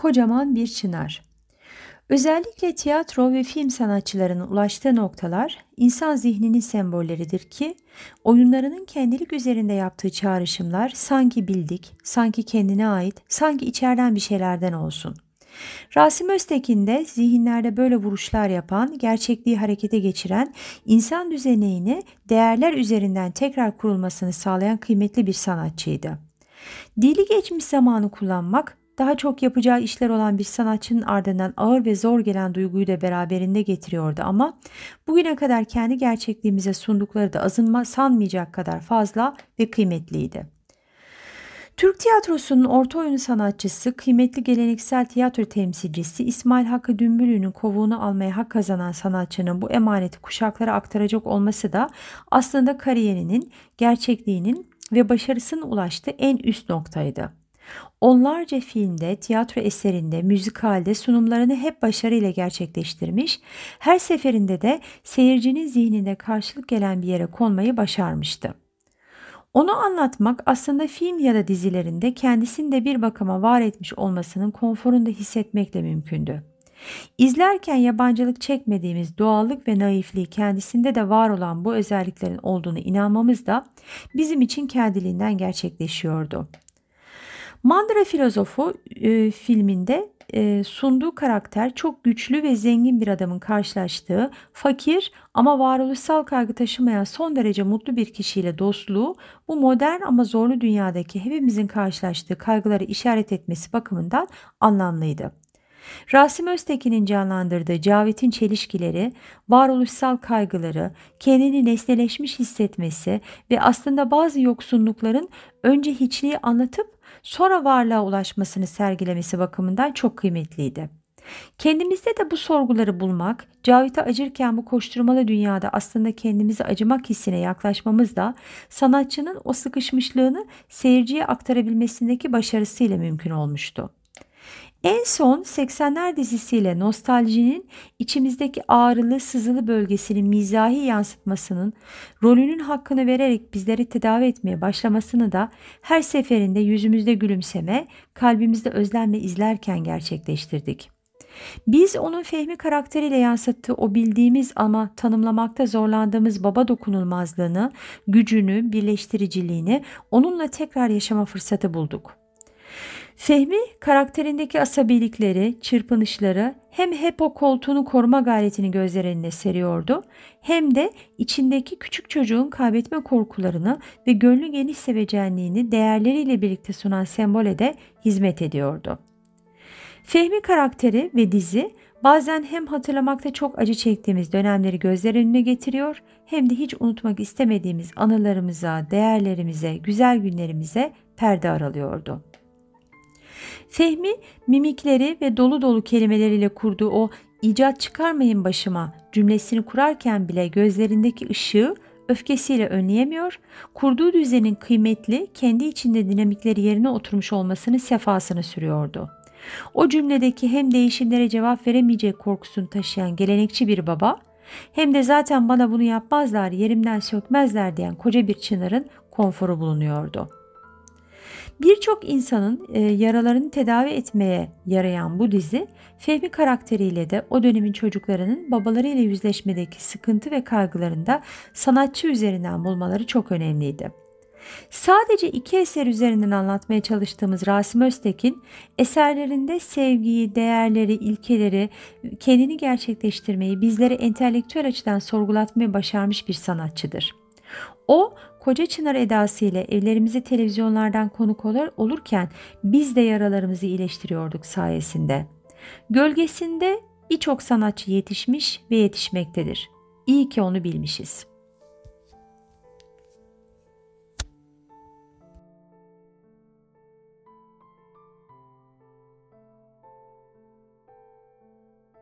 Kocaman bir çınar. Özellikle tiyatro ve film sanatçılarının ulaştığı noktalar insan zihninin sembolleridir ki oyunlarının kendilik üzerinde yaptığı çağrışımlar sanki bildik, sanki kendine ait, sanki içeriden bir şeylerden olsun. Rasim Öztekin de zihinlerde böyle vuruşlar yapan, gerçekliği harekete geçiren, insan düzenini değerler üzerinden tekrar kurulmasını sağlayan kıymetli bir sanatçıydı. Dili geçmiş zamanı kullanmak daha çok yapacağı işler olan bir sanatçının ardından ağır ve zor gelen duyguyu da beraberinde getiriyordu ama bugüne kadar kendi gerçekliğimize sundukları da azınma sanmayacak kadar fazla ve kıymetliydi. Türk tiyatrosunun orta oyunu sanatçısı, kıymetli geleneksel tiyatro temsilcisi İsmail Hakkı Dümbülü'nün kovuğunu almaya hak kazanan sanatçının bu emaneti kuşaklara aktaracak olması da aslında kariyerinin, gerçekliğinin ve başarısının ulaştığı en üst noktaydı. Onlarca filmde, tiyatro eserinde, müzikalde sunumlarını hep başarıyla gerçekleştirmiş, her seferinde de seyircinin zihninde karşılık gelen bir yere konmayı başarmıştı. Onu anlatmak aslında film ya da dizilerinde kendisinde bir bakıma var etmiş olmasının konforunu da hissetmekle mümkündü. İzlerken yabancılık çekmediğimiz doğallık ve naifliği kendisinde de var olan bu özelliklerin olduğunu inanmamız da bizim için kendiliğinden gerçekleşiyordu. Mandıra Filozofu e, filminde e, sunduğu karakter çok güçlü ve zengin bir adamın karşılaştığı fakir ama varoluşsal kaygı taşımayan son derece mutlu bir kişiyle dostluğu bu modern ama zorlu dünyadaki hepimizin karşılaştığı kaygıları işaret etmesi bakımından anlamlıydı. Rasim Öztekin'in canlandırdığı Cavit'in çelişkileri, varoluşsal kaygıları, kendini nesneleşmiş hissetmesi ve aslında bazı yoksunlukların önce hiçliği anlatıp sonra varlığa ulaşmasını sergilemesi bakımından çok kıymetliydi. Kendimizde de bu sorguları bulmak, Cavit'e acırken bu koşturmalı dünyada aslında kendimizi acımak hissine yaklaşmamız da sanatçının o sıkışmışlığını seyirciye aktarabilmesindeki başarısıyla mümkün olmuştu. En son 80'ler dizisiyle nostaljinin içimizdeki ağrılı, sızılı bölgesinin mizahi yansıtmasının rolünün hakkını vererek bizleri tedavi etmeye başlamasını da her seferinde yüzümüzde gülümseme, kalbimizde özlemle izlerken gerçekleştirdik. Biz onun Fehmi karakteriyle yansıttığı o bildiğimiz ama tanımlamakta zorlandığımız baba dokunulmazlığını, gücünü, birleştiriciliğini onunla tekrar yaşama fırsatı bulduk. Fehmi karakterindeki asabilikleri, çırpınışları hem hep o koltuğunu koruma gayretini gözler önüne seriyordu hem de içindeki küçük çocuğun kaybetme korkularını ve gönlü geniş sevecenliğini değerleriyle birlikte sunan sembole de hizmet ediyordu. Fehmi karakteri ve dizi bazen hem hatırlamakta çok acı çektiğimiz dönemleri gözler önüne getiriyor hem de hiç unutmak istemediğimiz anılarımıza, değerlerimize, güzel günlerimize perde aralıyordu. Fehmi mimikleri ve dolu dolu kelimeleriyle kurduğu o icat çıkarmayın başıma cümlesini kurarken bile gözlerindeki ışığı öfkesiyle önleyemiyor, kurduğu düzenin kıymetli, kendi içinde dinamikleri yerine oturmuş olmasını sefasını sürüyordu. O cümledeki hem değişimlere cevap veremeyecek korkusunu taşıyan gelenekçi bir baba, hem de zaten bana bunu yapmazlar, yerimden sökmezler diyen koca bir çınarın konforu bulunuyordu.'' Birçok insanın e, yaralarını tedavi etmeye yarayan bu dizi Fehmi karakteriyle de o dönemin çocuklarının babalarıyla yüzleşmedeki sıkıntı ve kaygılarında sanatçı üzerinden bulmaları çok önemliydi. Sadece iki eser üzerinden anlatmaya çalıştığımız Rasim Öztekin, eserlerinde sevgiyi, değerleri, ilkeleri, kendini gerçekleştirmeyi, bizleri entelektüel açıdan sorgulatmayı başarmış bir sanatçıdır. O koca çınar edasıyla evlerimizi televizyonlardan konuk olur, olurken biz de yaralarımızı iyileştiriyorduk sayesinde. Gölgesinde birçok sanatçı yetişmiş ve yetişmektedir. İyi ki onu bilmişiz.''